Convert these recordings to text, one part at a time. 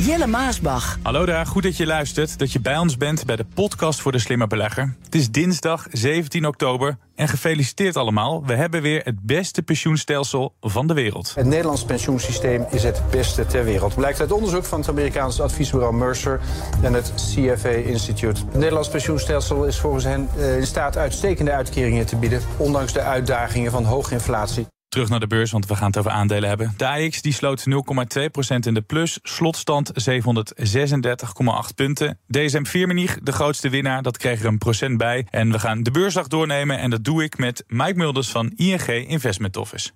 Jelle Maasbach. Hallo daar, goed dat je luistert, dat je bij ons bent bij de podcast voor de slimme belegger. Het is dinsdag 17 oktober en gefeliciteerd allemaal. We hebben weer het beste pensioenstelsel van de wereld. Het Nederlands pensioensysteem is het beste ter wereld. Blijkt uit onderzoek van het Amerikaanse adviesbureau Mercer en het CFA Institute. Het Nederlands pensioenstelsel is volgens hen eh, in staat uitstekende uitkeringen te bieden, ondanks de uitdagingen van hoge inflatie. Terug naar de beurs, want we gaan het over aandelen hebben. De AX die sloot 0,2% in de plus, slotstand 736,8 punten. DSM Firmenich, de grootste winnaar, dat kreeg er een procent bij. En we gaan de beursdag doornemen en dat doe ik met Mike Mulders van ING Investment Office.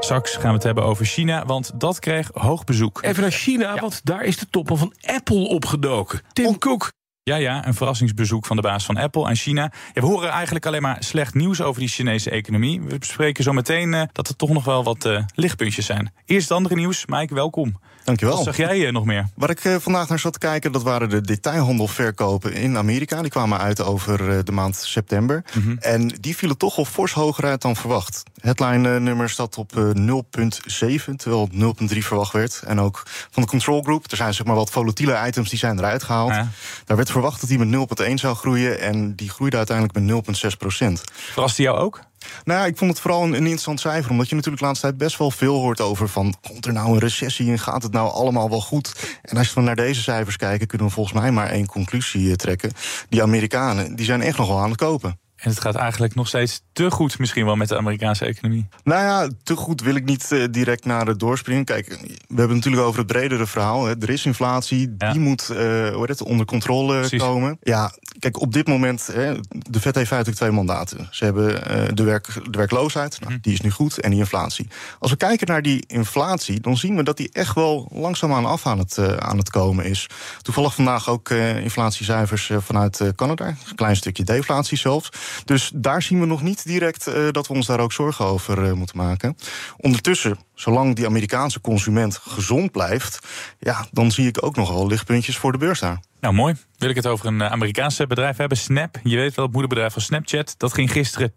Straks gaan we het hebben over China, want dat kreeg hoog bezoek. Even naar China, want daar is de topman van Apple opgedoken. Tim Cook. Ja, ja, een verrassingsbezoek van de baas van Apple aan China. Ja, we horen eigenlijk alleen maar slecht nieuws over die Chinese economie. We bespreken zo meteen uh, dat er toch nog wel wat uh, lichtpuntjes zijn. Eerst het andere nieuws. Mike, welkom. Dankjewel. Wat zag jij uh, nog meer? Waar ik vandaag naar zat te kijken, dat waren de detailhandelverkopen in Amerika. Die kwamen uit over de maand september. Mm -hmm. En die vielen toch al fors hoger uit dan verwacht. Headline-nummer staat op 0,7, terwijl 0,3 verwacht werd. En ook van de control group. Er zijn zeg maar wat volatiele items die zijn eruit gehaald. Ja. Daar werd verwacht dat die met 0,1 zou groeien. En die groeide uiteindelijk met 0,6 procent. Verraste jou ook? Nou ja, ik vond het vooral een, een interessant cijfer. Omdat je natuurlijk de laatste tijd best wel veel hoort over van... komt er nou een recessie en gaat het nou allemaal wel goed? En als we naar deze cijfers kijken... kunnen we volgens mij maar één conclusie trekken. Die Amerikanen die zijn echt nog wel aan het kopen. En het gaat eigenlijk nog steeds te goed misschien wel met de Amerikaanse economie. Nou ja, te goed wil ik niet uh, direct naar het doorspringen. Kijk, we hebben het natuurlijk over het bredere verhaal. Hè. Er is inflatie, ja. die moet uh, hoe het, onder controle Precies. komen. Ja, kijk, op dit moment, hè, de Fed heeft feitelijk twee mandaten. Ze hebben uh, de, werk, de werkloosheid, nou, die is nu goed, en die inflatie. Als we kijken naar die inflatie, dan zien we dat die echt wel langzaamaan af aan het, aan het komen is. Toevallig vandaag ook inflatiecijfers vanuit Canada. Een klein stukje deflatie zelfs. Dus daar zien we nog niet direct uh, dat we ons daar ook zorgen over uh, moeten maken. Ondertussen, zolang die Amerikaanse consument gezond blijft, ja, dan zie ik ook nog lichtpuntjes voor de beurs daar. Nou, mooi. Wil ik het over een Amerikaanse bedrijf hebben, Snap. Je weet wel, het moederbedrijf van Snapchat. Dat ging gisteren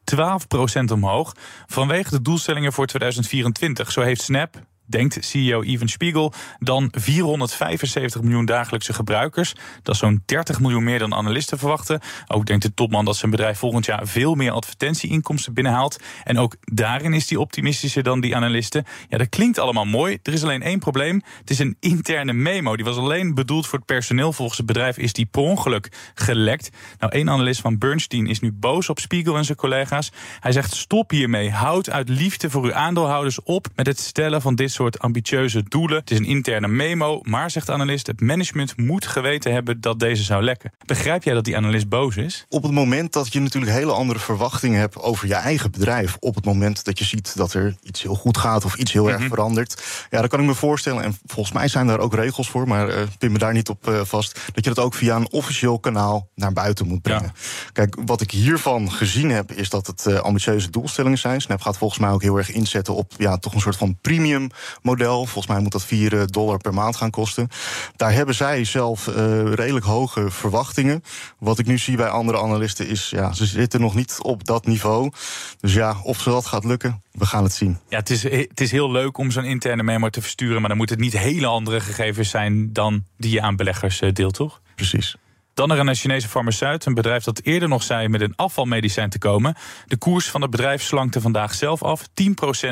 12% omhoog vanwege de doelstellingen voor 2024. Zo heeft Snap denkt CEO Even Spiegel, dan 475 miljoen dagelijkse gebruikers. Dat is zo'n 30 miljoen meer dan analisten verwachten. Ook denkt de topman dat zijn bedrijf volgend jaar veel meer advertentieinkomsten binnenhaalt. En ook daarin is hij optimistischer dan die analisten. Ja, dat klinkt allemaal mooi. Er is alleen één probleem. Het is een interne memo. Die was alleen bedoeld voor het personeel. Volgens het bedrijf is die per ongeluk gelekt. Nou, één analist van Bernstein is nu boos op Spiegel en zijn collega's. Hij zegt: stop hiermee. Houd uit liefde voor uw aandeelhouders op met het stellen van dit soort ambitieuze doelen. Het is een interne memo, maar zegt de analist, het management moet geweten hebben dat deze zou lekken. Begrijp jij dat die analist boos is? Op het moment dat je natuurlijk hele andere verwachtingen hebt over je eigen bedrijf, op het moment dat je ziet dat er iets heel goed gaat of iets heel mm -hmm. erg verandert, ja, dan kan ik me voorstellen, en volgens mij zijn daar ook regels voor, maar uh, pin me daar niet op uh, vast, dat je dat ook via een officieel kanaal naar buiten moet brengen. Ja. Kijk, wat ik hiervan gezien heb, is dat het uh, ambitieuze doelstellingen zijn. Snap gaat volgens mij ook heel erg inzetten op ja, toch een soort van premium model. Volgens mij moet dat 4 dollar per maand gaan kosten. Daar hebben zij zelf uh, redelijk hoge verwachtingen. Wat ik nu zie bij andere analisten is, ja, ze zitten nog niet op dat niveau. Dus ja, of ze dat gaat lukken, we gaan het zien. Ja, het is, het is heel leuk om zo'n interne memo te versturen, maar dan moet het niet hele andere gegevens zijn dan die je aan beleggers deelt, toch? Precies. Dan naar een Chinese farmaceut, een bedrijf dat eerder nog zei met een afvalmedicijn te komen. De koers van het bedrijf slankte vandaag zelf af, 10%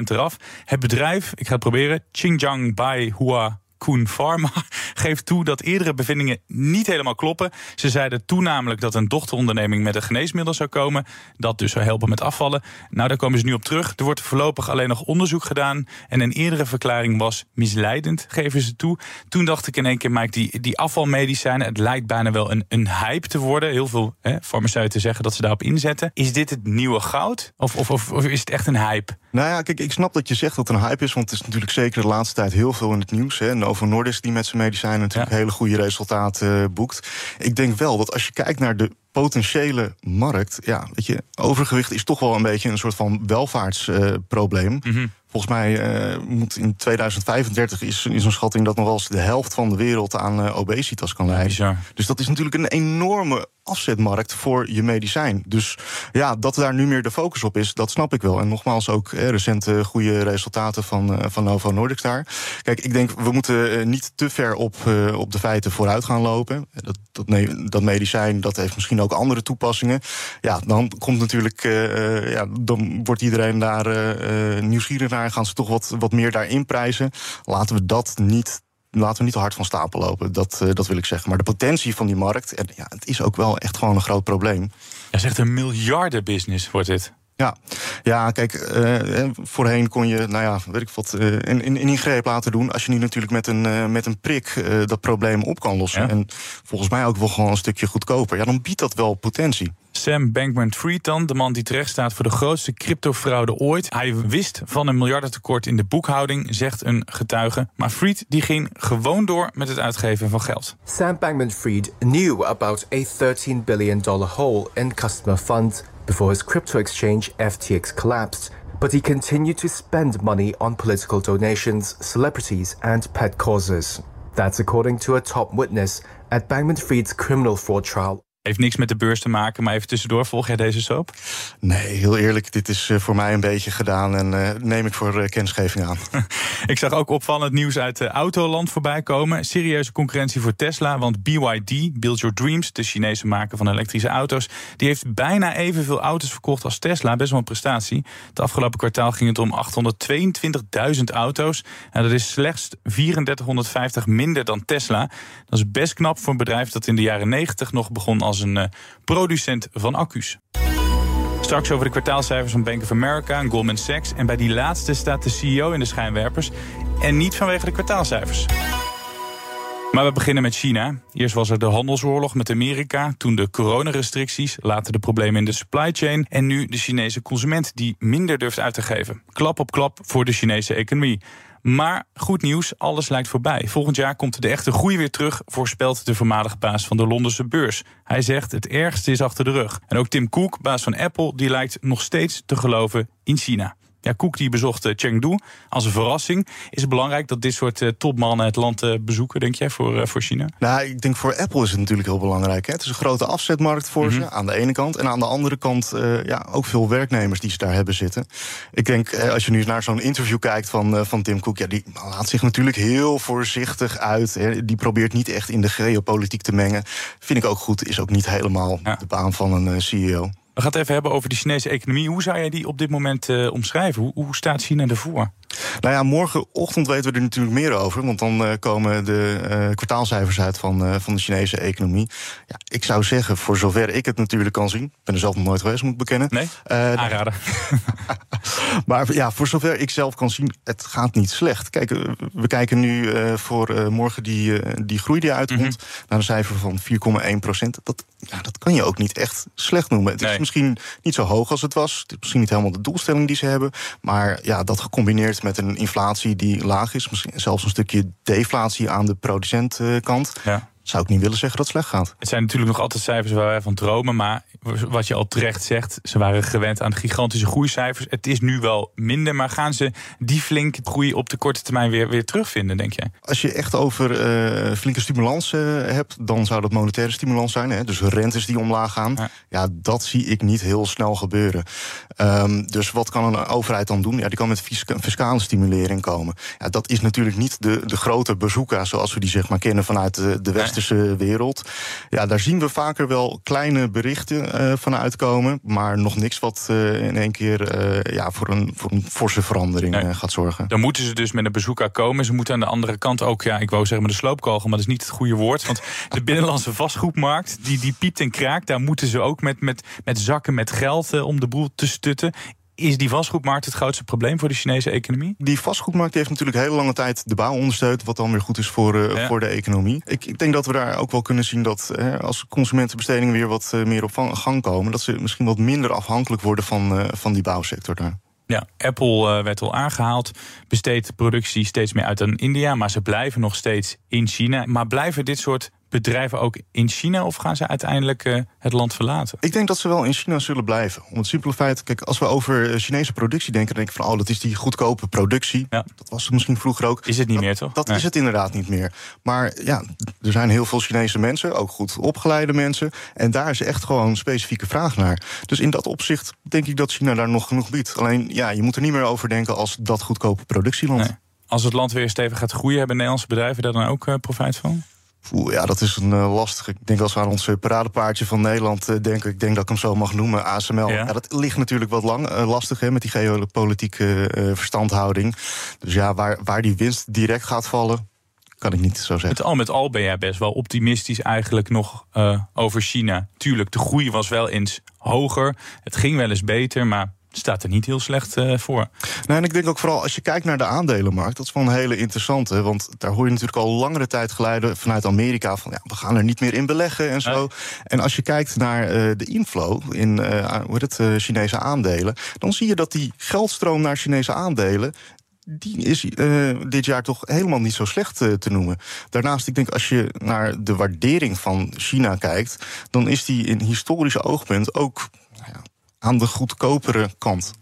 eraf. Het bedrijf, ik ga het proberen, Xinjiang Bai Hua Koen Pharma geeft toe dat eerdere bevindingen niet helemaal kloppen. Ze zeiden toen namelijk dat een dochteronderneming met een geneesmiddel zou komen. Dat dus zou helpen met afvallen. Nou, daar komen ze nu op terug. Er wordt voorlopig alleen nog onderzoek gedaan. En een eerdere verklaring was misleidend, geven ze toe. Toen dacht ik in één keer, Mike, die, die afvalmedicijnen, het lijkt bijna wel een, een hype te worden. Heel veel hè, farmaceuten zeggen dat ze daarop inzetten. Is dit het nieuwe goud? Of, of, of, of is het echt een hype? Nou ja, kijk, ik snap dat je zegt dat het een hype is. Want het is natuurlijk zeker de laatste tijd heel veel in het nieuws. Hè. Novo Nordisk die met zijn medicijnen natuurlijk hele goede resultaten uh, boekt. Ik denk wel dat als je kijkt naar de potentiële markt. Ja, weet je, overgewicht is toch wel een beetje een soort van welvaartsprobleem. Uh, Volgens mij uh, moet in 2035 is, is een schatting dat nog wel eens de helft van de wereld aan uh, obesitas kan leiden. Ja, dus dat is natuurlijk een enorme afzetmarkt voor je medicijn. Dus ja, dat daar nu meer de focus op is, dat snap ik wel. En nogmaals ook eh, recente goede resultaten van, uh, van Novo Nordisk daar. Kijk, ik denk we moeten niet te ver op, uh, op de feiten vooruit gaan lopen. Dat, dat, nee, dat medicijn, dat heeft misschien ook andere toepassingen. Ja, dan komt natuurlijk, ja, dan wordt iedereen daar nieuwsgierig naar. Gaan ze toch wat, wat meer daarin prijzen. Laten we dat niet laten we niet te hard van stapel lopen. Dat, uh, dat wil ik zeggen. Maar de potentie van die markt, en ja, het is ook wel echt gewoon een groot probleem. Ja, zegt een miljardenbusiness wordt dit. Ja, ja kijk, uh, voorheen kon je, nou ja, weet ik wat, uh, een, een ingreep laten doen. Als je nu natuurlijk met een, uh, met een prik dat probleem op kan lossen. Ja. En volgens mij ook wel gewoon een stukje goedkoper. Ja, dan biedt dat wel potentie. Sam Bankman-Fried dan, de man die terecht staat voor de grootste cryptofraude ooit. Hij wist van een miljardentekort in de boekhouding, zegt een getuige. Maar Fried die ging gewoon door met het uitgeven van geld. Sam Bankman-Fried knew about a 13 billion dollar hole in customer funds before his crypto exchange FTX collapsed. But he continued to spend money on political donations, celebrities, and pet causes. That's according to a top witness at Bankman Fried's criminal fraud trial. Heeft niks met de beurs te maken, maar even tussendoor. Volg jij deze soap? Nee, heel eerlijk. Dit is uh, voor mij een beetje gedaan en uh, neem ik voor uh, kennisgeving aan. ik zag ook opvallend nieuws uit de Autoland voorbij komen. Serieuze concurrentie voor Tesla, want BYD, Build Your Dreams, de Chinese maker van elektrische auto's, die heeft bijna evenveel auto's verkocht als Tesla. Best wel een prestatie. Het afgelopen kwartaal ging het om 822.000 auto's. En dat is slechts 3450 minder dan Tesla. Dat is best knap voor een bedrijf dat in de jaren 90 nog begon als als een uh, producent van accu's. Straks over de kwartaalcijfers van Bank of America en Goldman Sachs. En bij die laatste staat de CEO in de schijnwerpers. En niet vanwege de kwartaalcijfers. Maar we beginnen met China. Eerst was er de handelsoorlog met Amerika, toen de coronarestricties, later de problemen in de supply chain en nu de Chinese consument die minder durft uit te geven. Klap op klap voor de Chinese economie. Maar goed nieuws, alles lijkt voorbij. Volgend jaar komt de echte groei weer terug, voorspelt de voormalige baas van de Londense beurs. Hij zegt het ergste is achter de rug. En ook Tim Cook, baas van Apple, die lijkt nog steeds te geloven in China. Ja, Koek die bezocht eh, Chengdu als een verrassing. Is het belangrijk dat dit soort uh, topmannen het land uh, bezoeken, denk jij, voor, voor China? Nou, ik denk voor Apple is het natuurlijk heel belangrijk. Hè? Het is een grote afzetmarkt voor mm -hmm. ze, aan de ene kant. En aan de andere kant ja, ook veel werknemers die ze daar hebben zitten. Ik denk, als je nu naar zo'n interview kijkt van, van Tim Cook... Ja, die laat zich natuurlijk heel voorzichtig uit. Hè? Die probeert niet echt in de geopolitiek te mengen. Vind ik ook goed, is ook niet helemaal ja. de baan van een CEO. We gaan het even hebben over de Chinese economie. Hoe zou jij die op dit moment uh, omschrijven? Hoe, hoe, staat China ervoor? Nou ja, morgenochtend weten we er natuurlijk meer over. Want dan uh, komen de uh, kwartaalcijfers uit van, van de Chinese economie. Ja, ik zou zeggen, voor zover ik het natuurlijk kan zien. Ik ben er zelf nog nooit geweest, moet ik bekennen. Nee, aanraden. maar ja, voor zover ik zelf kan zien, het gaat niet slecht. Kijk, we kijken nu voor morgen die, die groei die uitkomt... Mm -hmm. naar een cijfer van 4,1 procent. Dat, ja, dat kan je ook niet echt slecht noemen. Het is nee. misschien niet zo hoog als het was. Het is misschien niet helemaal de doelstelling die ze hebben. Maar ja, dat gecombineerd met een inflatie die laag is, misschien zelfs een stukje deflatie aan de producentkant. Ja zou ik niet willen zeggen dat het slecht gaat. Het zijn natuurlijk nog altijd cijfers waar wij van dromen. Maar wat je al terecht zegt, ze waren gewend aan gigantische groeicijfers. Het is nu wel minder, maar gaan ze die flinke groei op de korte termijn weer, weer terugvinden, denk jij? Als je echt over uh, flinke stimulans uh, hebt, dan zou dat monetaire stimulans zijn. Hè? Dus rentes die omlaag gaan. Ja. ja. dat zie ik niet heel snel gebeuren. Ehm, dus wat kan een overheid dan doen? Ja, die kan met fiscale stimulering komen. Ja, dat is natuurlijk niet de, de grote bazooka zoals we die zeg maar kennen vanuit de, de westerse wereld. Ja, daar zien we vaker wel kleine berichten uh, van uitkomen, maar nog niks wat uh, in één keer uh, ja, voor, een, voor een forse verandering nee. gaat zorgen. Dan moeten ze dus met een bazooka komen. Ze moeten aan de andere kant ook, ja, ik wou zeggen met de sloopkogel, maar dat is niet het goede woord. Want de binnenlandse vastgoedmarkt, die, die piept en kraakt, daar moeten ze ook met, met, met zakken met geld om de boel te stutten. Is die vastgoedmarkt het grootste probleem voor de Chinese economie? Die vastgoedmarkt heeft natuurlijk hele lange tijd de bouw ondersteund, wat dan weer goed is voor, uh, voor de economie. Ik, ik, denk dat we daar ook wel kunnen zien dat uh, als consumentenbestedingen weer wat uh, meer op gang komen, dat ze misschien wat minder afhankelijk worden van, van die bouwsector daar. Ja, Apple werd al aangehaald, besteedt productie steeds meer uit aan India, maar ze blijven nog steeds in China. Maar blijven dit soort bedrijven ook in China of gaan ze uiteindelijk uh, het land verlaten? Ik denk dat ze wel in China zullen blijven. Om het simpele feit, kijk, als we over eh, Chinese productie denken, dan denk ik van, oh, dat is die goedkope productie. Ja. Dat was het misschien vroeger ook. Is het niet meer, toch? Dat is het inderdaad niet meer. Maar ja, er zijn heel veel Chinese mensen, ook goed opgeleide mensen. En daar is echt gewoon een specifieke vraag naar. Dus in dat opzicht denk ik dat China daar nog genoeg biedt. Alleen, ja, je moet er niet meer over denken als dat goedkope productieland. Nee. Als het land weer stevig gaat groeien, hebben Nederlandse bedrijven daar dan ook uh, profijt van? Oeh, ja, dat is een uh, lastige. Ik denk als we aan ons paradepaardje van Nederland uh, denken, ik denk dat ik hem zo mag noemen, ASML. Ja. ja dat ligt natuurlijk wat lang, uh, lastig hè, met die geopolitieke verstandhouding. Dus ja, waar, waar die winst direct gaat vallen, kan ik niet zo zeggen. Met al met al ben jij best wel optimistisch eigenlijk nog over China. Tuurlijk, de groei was wel eens hoger. Het ging wel eens beter, maar staat er niet heel slecht uh, voor. Nee, en ik denk ook vooral als je kijkt naar de aandelenmarkt, dat is wel een hele interessante. Want daar hoor je natuurlijk al langere tijd geleiden vanuit Amerika van ja, we gaan er niet meer in beleggen en zo. En als je kijkt naar uh, de inflow in uh, hoe het, Chinese aandelen, dan zie je dat die geldstroom naar Chinese aandelen die is uh, dit jaar toch helemaal niet zo slecht uh, te noemen. Daarnaast, ik denk als je naar de waardering van China kijkt, dan is die in historisch oogpunt ook nou aan de goedkopere kant.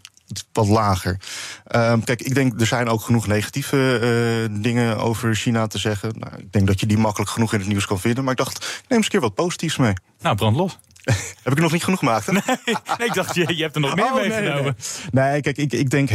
Wat lager. Uh, kijk, ik denk er zijn ook genoeg negatieve uh, dingen over China te zeggen. Nou, ik denk dat je die makkelijk genoeg in het nieuws kan vinden. Maar ik dacht, neem eens een keer wat positiefs mee. Nou, brand los. Heb ik nog niet genoeg gemaakt? Nee, nee, ik dacht, je, je hebt er nog meer oh, meegenomen. Nee, nee, kijk, ik, ik denk,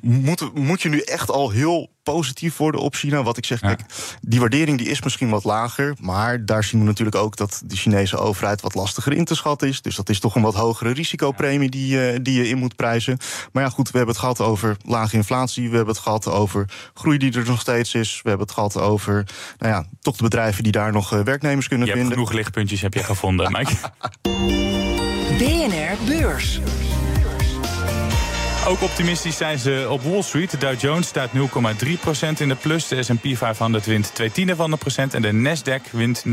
moet, moet je nu echt al heel positief worden op China? Wat ik zeg, kijk, die waardering die is misschien wat lager. Maar daar zien we natuurlijk ook dat de Chinese overheid wat lastiger in te schatten is. Dus dat is toch een wat hogere risicopremie die, uh, die je in moet prijzen. Maar ja, goed, we hebben het gehad over lage inflatie. We hebben het gehad over groei die er nog steeds is. We hebben het gehad over, nou ja, toch de bedrijven die daar nog uh, werknemers kunnen je vinden. genoeg lichtpuntjes heb je gevonden, Mike. BNR Beurs. Ook optimistisch zijn ze op Wall Street. De Dow Jones staat 0,3% in de plus. De S&P 500 wint 2 tiende van de procent. En de Nasdaq wint 0,1%.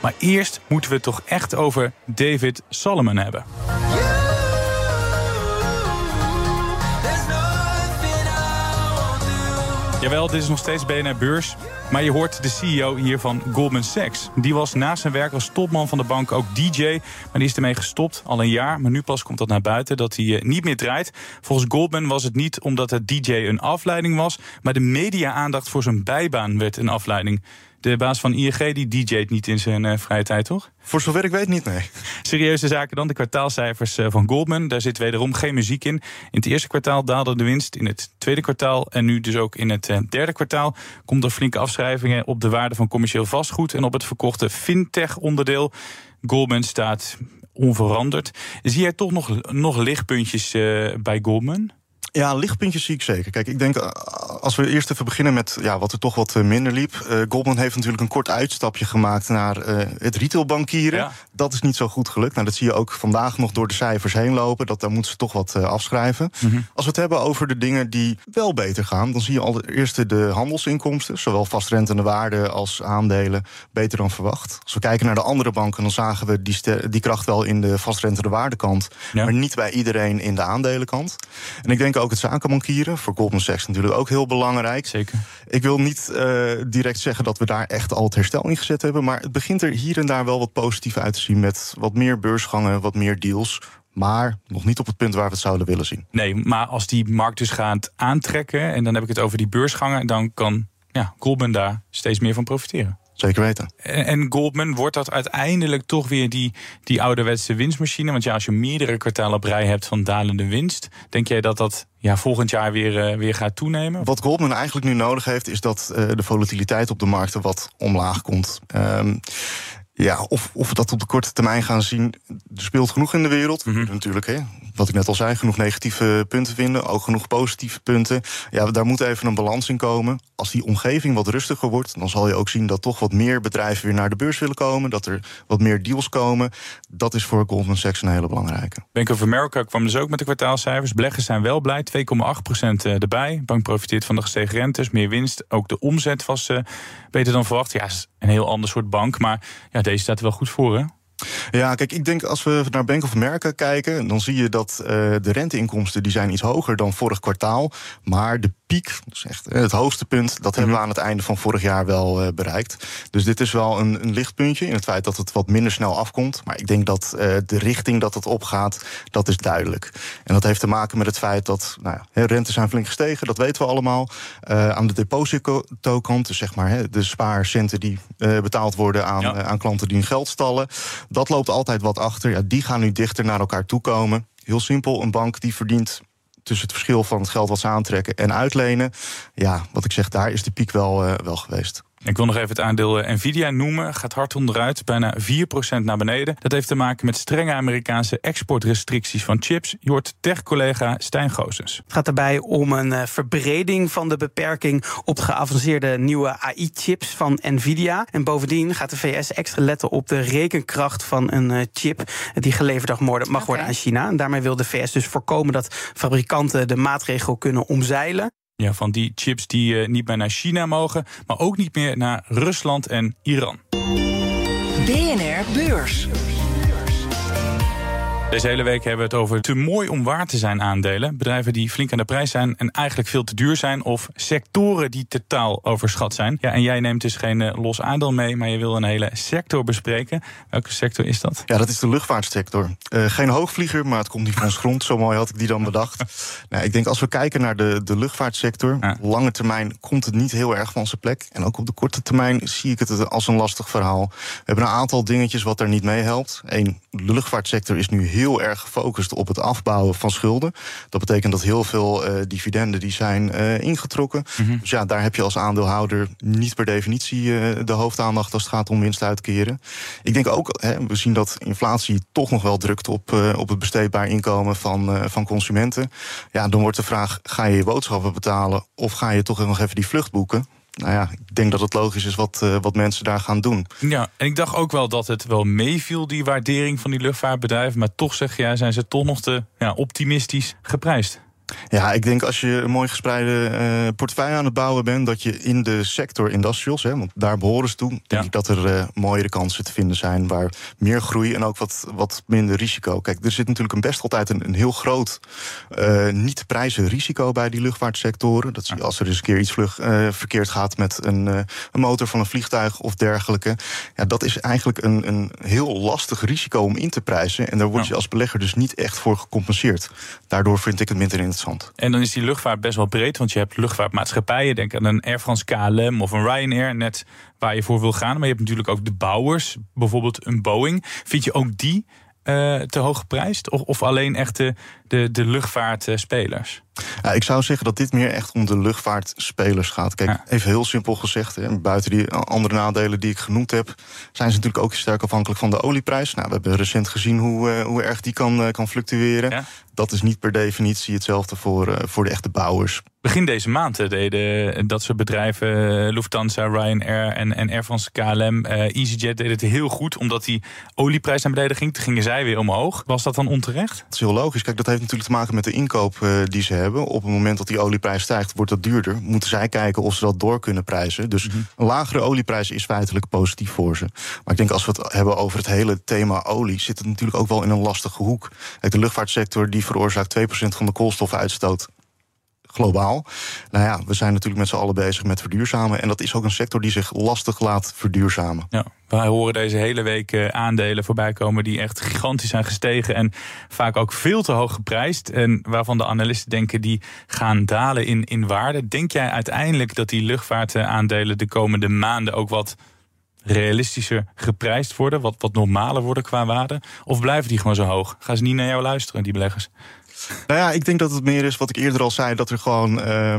Maar eerst moeten we het toch echt over David Solomon hebben. Jawel, dit is nog steeds BNR Beurs. Maar je hoort de CEO hier van Goldman Sachs. Die was na zijn werk als topman van de bank ook DJ. Maar die is ermee gestopt, al een jaar. Maar nu pas komt dat naar buiten, dat hij eh, niet meer draait. Volgens Goldman was het niet omdat het DJ een afleiding was... maar de media-aandacht voor zijn bijbaan werd een afleiding. De baas van ING die DJ't niet in zijn uh, vrije tijd, toch? Voor zover ik weet niet, nee. Serieuze zaken dan, de kwartaalcijfers uh, van Goldman. Daar zit wederom geen muziek in. In het eerste kwartaal daalde de winst. In het tweede kwartaal en nu dus ook in het uh, derde kwartaal... komt er flinke afschrijvingen op de waarde van commercieel vastgoed... en op het verkochte fintech-onderdeel. Goldman staat onveranderd. Zie jij toch nog, nog lichtpuntjes bij Goldman? Ja, lichtpuntjes zie ik zeker. Kijk, ik denk, eh, als we eerst even beginnen met ja, wat er toch wat eh, minder liep. Uh, Goldman heeft natuurlijk een kort uitstapje gemaakt naar uh, het retailbankieren. Dat is niet zo goed gelukt. Nou, dat zie je ook vandaag nog door de cijfers heen lopen. Dat daar moeten ze toch wat afschrijven. Mhm. Als we het hebben over de dingen die wel beter gaan, dan zie je allereerst de handelsinkomsten, zowel vastrentende waarden als aandelen, beter dan verwacht. Als we kijken naar de andere banken, dan zagen we die, die kracht wel in de vastrentende waardekant, maar niet bij iedereen in de aandelenkant. En ik denk ook het zakenbankieren. Voor Goldman Sachs natuurlijk ook heel belangrijk. Zeker. Ik wil niet uh, direct zeggen dat we daar echt al het herstel in gezet hebben. Maar het begint er hier en daar wel wat positief uit te zien. Met wat meer beursgangen, wat meer deals. Maar nog niet op het punt waar we het zouden willen zien. Nee, maar als die markt dus gaat aantrekken. En dan heb ik het over die beursgangen. Dan kan ja, Goldman daar steeds meer van profiteren. Zeker weten. En Goldman, wordt dat uiteindelijk toch weer die, die ouderwetse winstmachine? Want ja, als je meerdere kwartalen op rij hebt van dalende winst, denk jij dat dat ja, volgend jaar weer, uh, weer gaat toenemen? Wat Goldman eigenlijk nu nodig heeft, is dat uh, de volatiliteit op de markten wat omlaag komt. Um, ja, of, of we dat op de korte termijn gaan zien. Er speelt genoeg in de wereld. Mm -hmm. Natuurlijk, hè, wat ik net al zei, genoeg negatieve punten vinden. Ook genoeg positieve punten. Ja, daar moet even een balans in komen. Als die omgeving wat rustiger wordt, dan zal je ook zien dat toch wat meer bedrijven weer naar de beurs willen komen. Dat er wat meer deals komen. Dat is voor Goldman Sachs een hele belangrijke. Bank of America kwam dus ook met de kwartaalcijfers. Beleggers zijn wel blij. 2,8% erbij. Bank profiteert van de gestegen rentes, meer winst. Ook de omzet was uh, beter dan verwacht. Ja, is een heel ander soort bank. Maar ja, deze staat er wel goed voor, hè? Ja, kijk, ik denk als we naar Bank of America kijken, dan zie je dat uh, de renteinkomsten die zijn iets hoger dan vorig kwartaal. Maar de piek, dus echt het hoogste punt, dat hebben we aan het einde van vorig jaar wel uh, bereikt. Dus dit is wel een, een, lichtpuntje in het feit dat het wat minder snel afkomt. Maar ik denk dat uh, de richting dat het opgaat, dat is duidelijk. En dat heeft te maken met het feit dat nou ja, rentes zijn flink gestegen, dat weten we allemaal. aan de depositokant, dus zeg maar de spaarcenten die betaald worden aan, ja. aan klanten die hun geld stallen dat loopt altijd wat achter. Ja, die gaan nu dichter naar elkaar toe komen. Heel simpel, een bank die verdient tussen het verschil van het geld wat ze aantrekken en uitlenen. Ja, wat ik zeg, daar is de piek wel, uh, wel geweest. Ik wil nog even het aandeel Nvidia noemen. Gaat hard onderuit, bijna 4% naar beneden. Dat heeft te maken met strenge Amerikaanse exportrestricties van chips. Je hoort tech-collega Stijn Goosens. Het gaat daarbij om een uh, verbreding van de beperking op de geavanceerde nieuwe AI-chips van Nvidia. En bovendien gaat de VS extra letten op de rekenkracht van een uh, chip die geleverd mag worden, mag worden aan China. En daarmee wil de VS dus voorkomen dat fabrikanten de maatregel kunnen omzeilen. Ja, van die chips die uh, niet meer naar China mogen, maar ook niet meer naar Rusland en Iran. BNR Beurs. Deze hele week hebben we het over te mooi om waar te zijn aandelen. Bedrijven die flink aan de prijs zijn en eigenlijk veel te duur zijn. Of sectoren die totaal overschat zijn. Ja, en jij neemt dus geen uh, los aandeel mee, maar je wil een hele sector bespreken. Welke sector is dat? Ja, dat is de luchtvaartsector. Uh, geen hoogvlieger, maar het komt niet van ons grond. Zo mooi had ik die dan bedacht. nou, ik denk als we kijken naar de, de luchtvaartsector. Ja. Lange termijn komt het niet heel erg van zijn plek. En ook op de korte termijn zie ik het als een lastig verhaal. We hebben een aantal dingetjes wat daar niet mee helpt. Eén, de luchtvaartsector is nu heel heel erg gefocust op het afbouwen van schulden. Dat betekent dat heel veel uh, dividenden die zijn uh, ingetrokken. Mm -hmm. Dus ja, daar heb je als aandeelhouder niet per definitie uh, de hoofdaandacht als het gaat om winst uitkeren. Ik denk ook, hè, we zien dat inflatie toch nog wel drukt op, op het besteedbaar inkomen van, van consumenten. Ja, dan wordt de vraag: ga je je boodschappen betalen of ga je toch nog even die vlucht boeken? Nou ja, ik denk dat het logisch is wat, uh, wat mensen daar gaan doen. Ja, en ik dacht ook wel dat het wel meeviel, die waardering van die luchtvaartbedrijven. Maar toch zeg jij, zijn ze toch nog te ja, optimistisch geprijsd. Ja, ik denk als je een mooi gespreide uh, portefeuille aan het bouwen bent, dat je in de sector industrials, hè, want daar behoren ze toe, denk ja. ik dat er uh, mooiere kansen te vinden zijn waar meer groei en ook wat, wat minder risico. Kijk, er zit natuurlijk een best altijd een, een heel groot uh, niet prijzen risico bij die luchtvaartsectoren. Dat als er eens een keer iets vlug verkeerd gaat met een, een motor van een vliegtuig of dergelijke. Ja, dat is eigenlijk een, een heel lastig risico om in te prijzen. En daar word je als belegger dus niet echt voor gecompenseerd. Daardoor vind ik het minder interessant. En dan is die luchtvaart best wel breed, want je hebt luchtvaartmaatschappijen. Denk aan een Air France KLM of een Ryanair, net waar je voor wil gaan. Maar je hebt natuurlijk ook de bouwers, bijvoorbeeld een Boeing. Vind je ook die uh, te hoog geprijsd? Of, of alleen echt de, de, de luchtvaartspelers? Ja, ik zou zeggen dat dit meer echt om de luchtvaartspelers gaat. Kijk, ja. even heel simpel gezegd, hè, buiten die andere nadelen die ik genoemd heb, zijn ze natuurlijk ook sterk afhankelijk van de olieprijs. Nou, we hebben recent gezien hoe, uh, hoe erg die kan, uh, kan fluctueren. Ja? Dat is niet per definitie hetzelfde voor, uh, voor de echte bouwers. Begin deze maand deden dat soort bedrijven, Lufthansa, Ryanair en, en Air France KLM, EasyJet deden het heel goed, omdat die olieprijs naar beneden ging. Toen gingen zij weer omhoog. Was dat dan onterecht? Dat is heel logisch. Kijk, dat heeft natuurlijk te maken met de inkoop die ze hebben. Op het moment dat die olieprijs stijgt, wordt dat duurder. Moeten zij kijken of ze dat door kunnen prijzen. Dus mm -hmm. een lagere olieprijs is feitelijk positief voor ze. Maar ik denk als we het hebben over het hele thema olie, zit het natuurlijk ook wel in een lastige hoek. Kijk, de luchtvaartsector die veroorzaakt 2% van de koolstofuitstoot globaal. Nou ja, we zijn natuurlijk met z'n allen bezig met verduurzamen. En dat is ook een sector die zich lastig laat verduurzamen. Ja, wij horen deze hele week uh, aandelen voorbij komen die echt gigantisch zijn gestegen. En vaak ook veel te hoog geprijsd. En waarvan de analisten denken die gaan dalen in, in waarde. Denk jij uiteindelijk dat die luchtvaartaandelen de komende maanden ook wat realistischer geprijsd worden, wat, wat normaler worden qua waarde? Of blijven die gewoon zo hoog? Gaan ze niet naar jou luisteren, die beleggers? Nou ja, ik denk dat het meer is wat ik eerder al zei, dat er gewoon uh,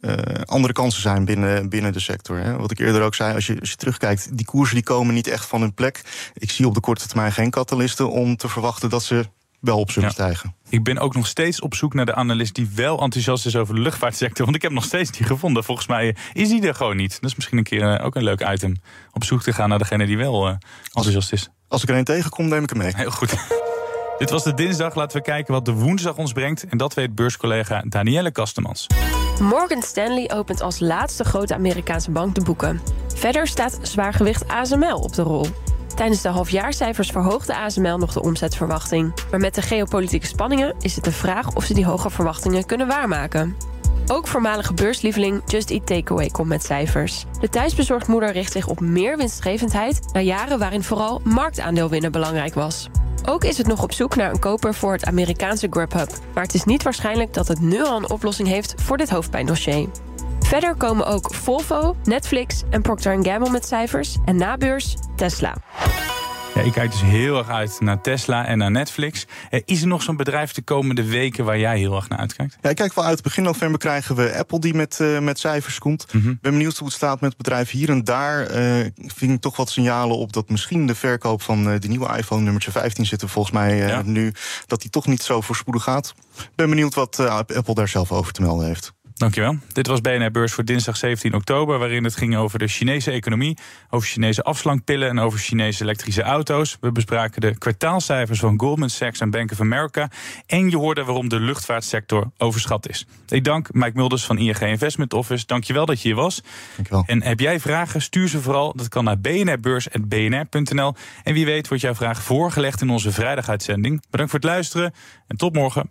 uh, andere kansen zijn binnen, binnen de sector. Hè. Wat ik eerder ook zei, als je, als je terugkijkt, die koersen die komen niet echt van hun plek. Ik zie op de korte termijn geen katalisten om te verwachten dat ze wel op zullen stijgen. Ik ben ook nog steeds op zoek naar de analist die wel enthousiast is over de luchtvaartsector. Want ik heb nog steeds niet gevonden. Volgens mij is die er gewoon niet. Dat is misschien een keer ook een leuk item. Op zoek te gaan naar degene die wel enthousiast is. Als ik er een tegenkom, neem ik hem mee. Heel goed. Dit was de dinsdag. Laten we kijken wat de woensdag ons brengt. En dat weet beurscollega Danielle Kastemans. Morgan Stanley opent als laatste grote Amerikaanse bank de boeken. Verder staat zwaargewicht ASML op de rol. Tijdens de halfjaarcijfers verhoogde ASML nog de omzetverwachting. Maar met de geopolitieke spanningen is het de vraag of ze die hoge verwachtingen kunnen waarmaken. Ook voormalige beurslieveling Just Eat Takeaway komt met cijfers. De thuisbezorgdmoeder richt zich op meer winstgevendheid... na jaren waarin vooral marktaandeel winnen belangrijk was. Ook is het nog op zoek naar een koper voor het Amerikaanse Grubhub. Maar het is niet waarschijnlijk dat het nu al een oplossing heeft voor dit hoofdpijndossier. Verder komen ook Volvo, Netflix en Procter Gamble met cijfers. En na beurs Tesla. Ja, ik kijk dus heel erg uit naar Tesla en naar Netflix. Is er nog zo'n bedrijf de komende weken waar jij heel erg naar uitkijkt? Ja, ik kijk wel uit. Begin november krijgen we Apple die met, uh, met cijfers komt. Ik ben benieuwd hoe het staat met het bedrijf. Hier en daar uh, vind ik toch wat signalen op dat misschien de verkoop van uh, de nieuwe iPhone nummertje 15 zitten volgens mij ja. nu. Dat die toch niet zo voorspoedig gaat. Ik ben benieuwd wat Apple daar zelf over te melden heeft. Dankjewel. Dit was BNR Beurs voor dinsdag 17 oktober, waarin het ging over de Chinese economie, over Chinese afslankpillen en over Chinese elektrische auto's. We bespraken de kwartaalcijfers van Goldman Sachs en Bank of America. En je hoorde waarom de luchtvaartsector overschat is. Ik dank Mike Mulders van ING Investment Office. Dankjewel dat je hier was. Dankjewel. En heb jij vragen, stuur ze vooral. Dat kan naar bnrbeurs.bnr.nl. En wie weet wordt jouw vraag voorgelegd in onze vrijdaguitzending. Bedankt voor het luisteren en tot morgen.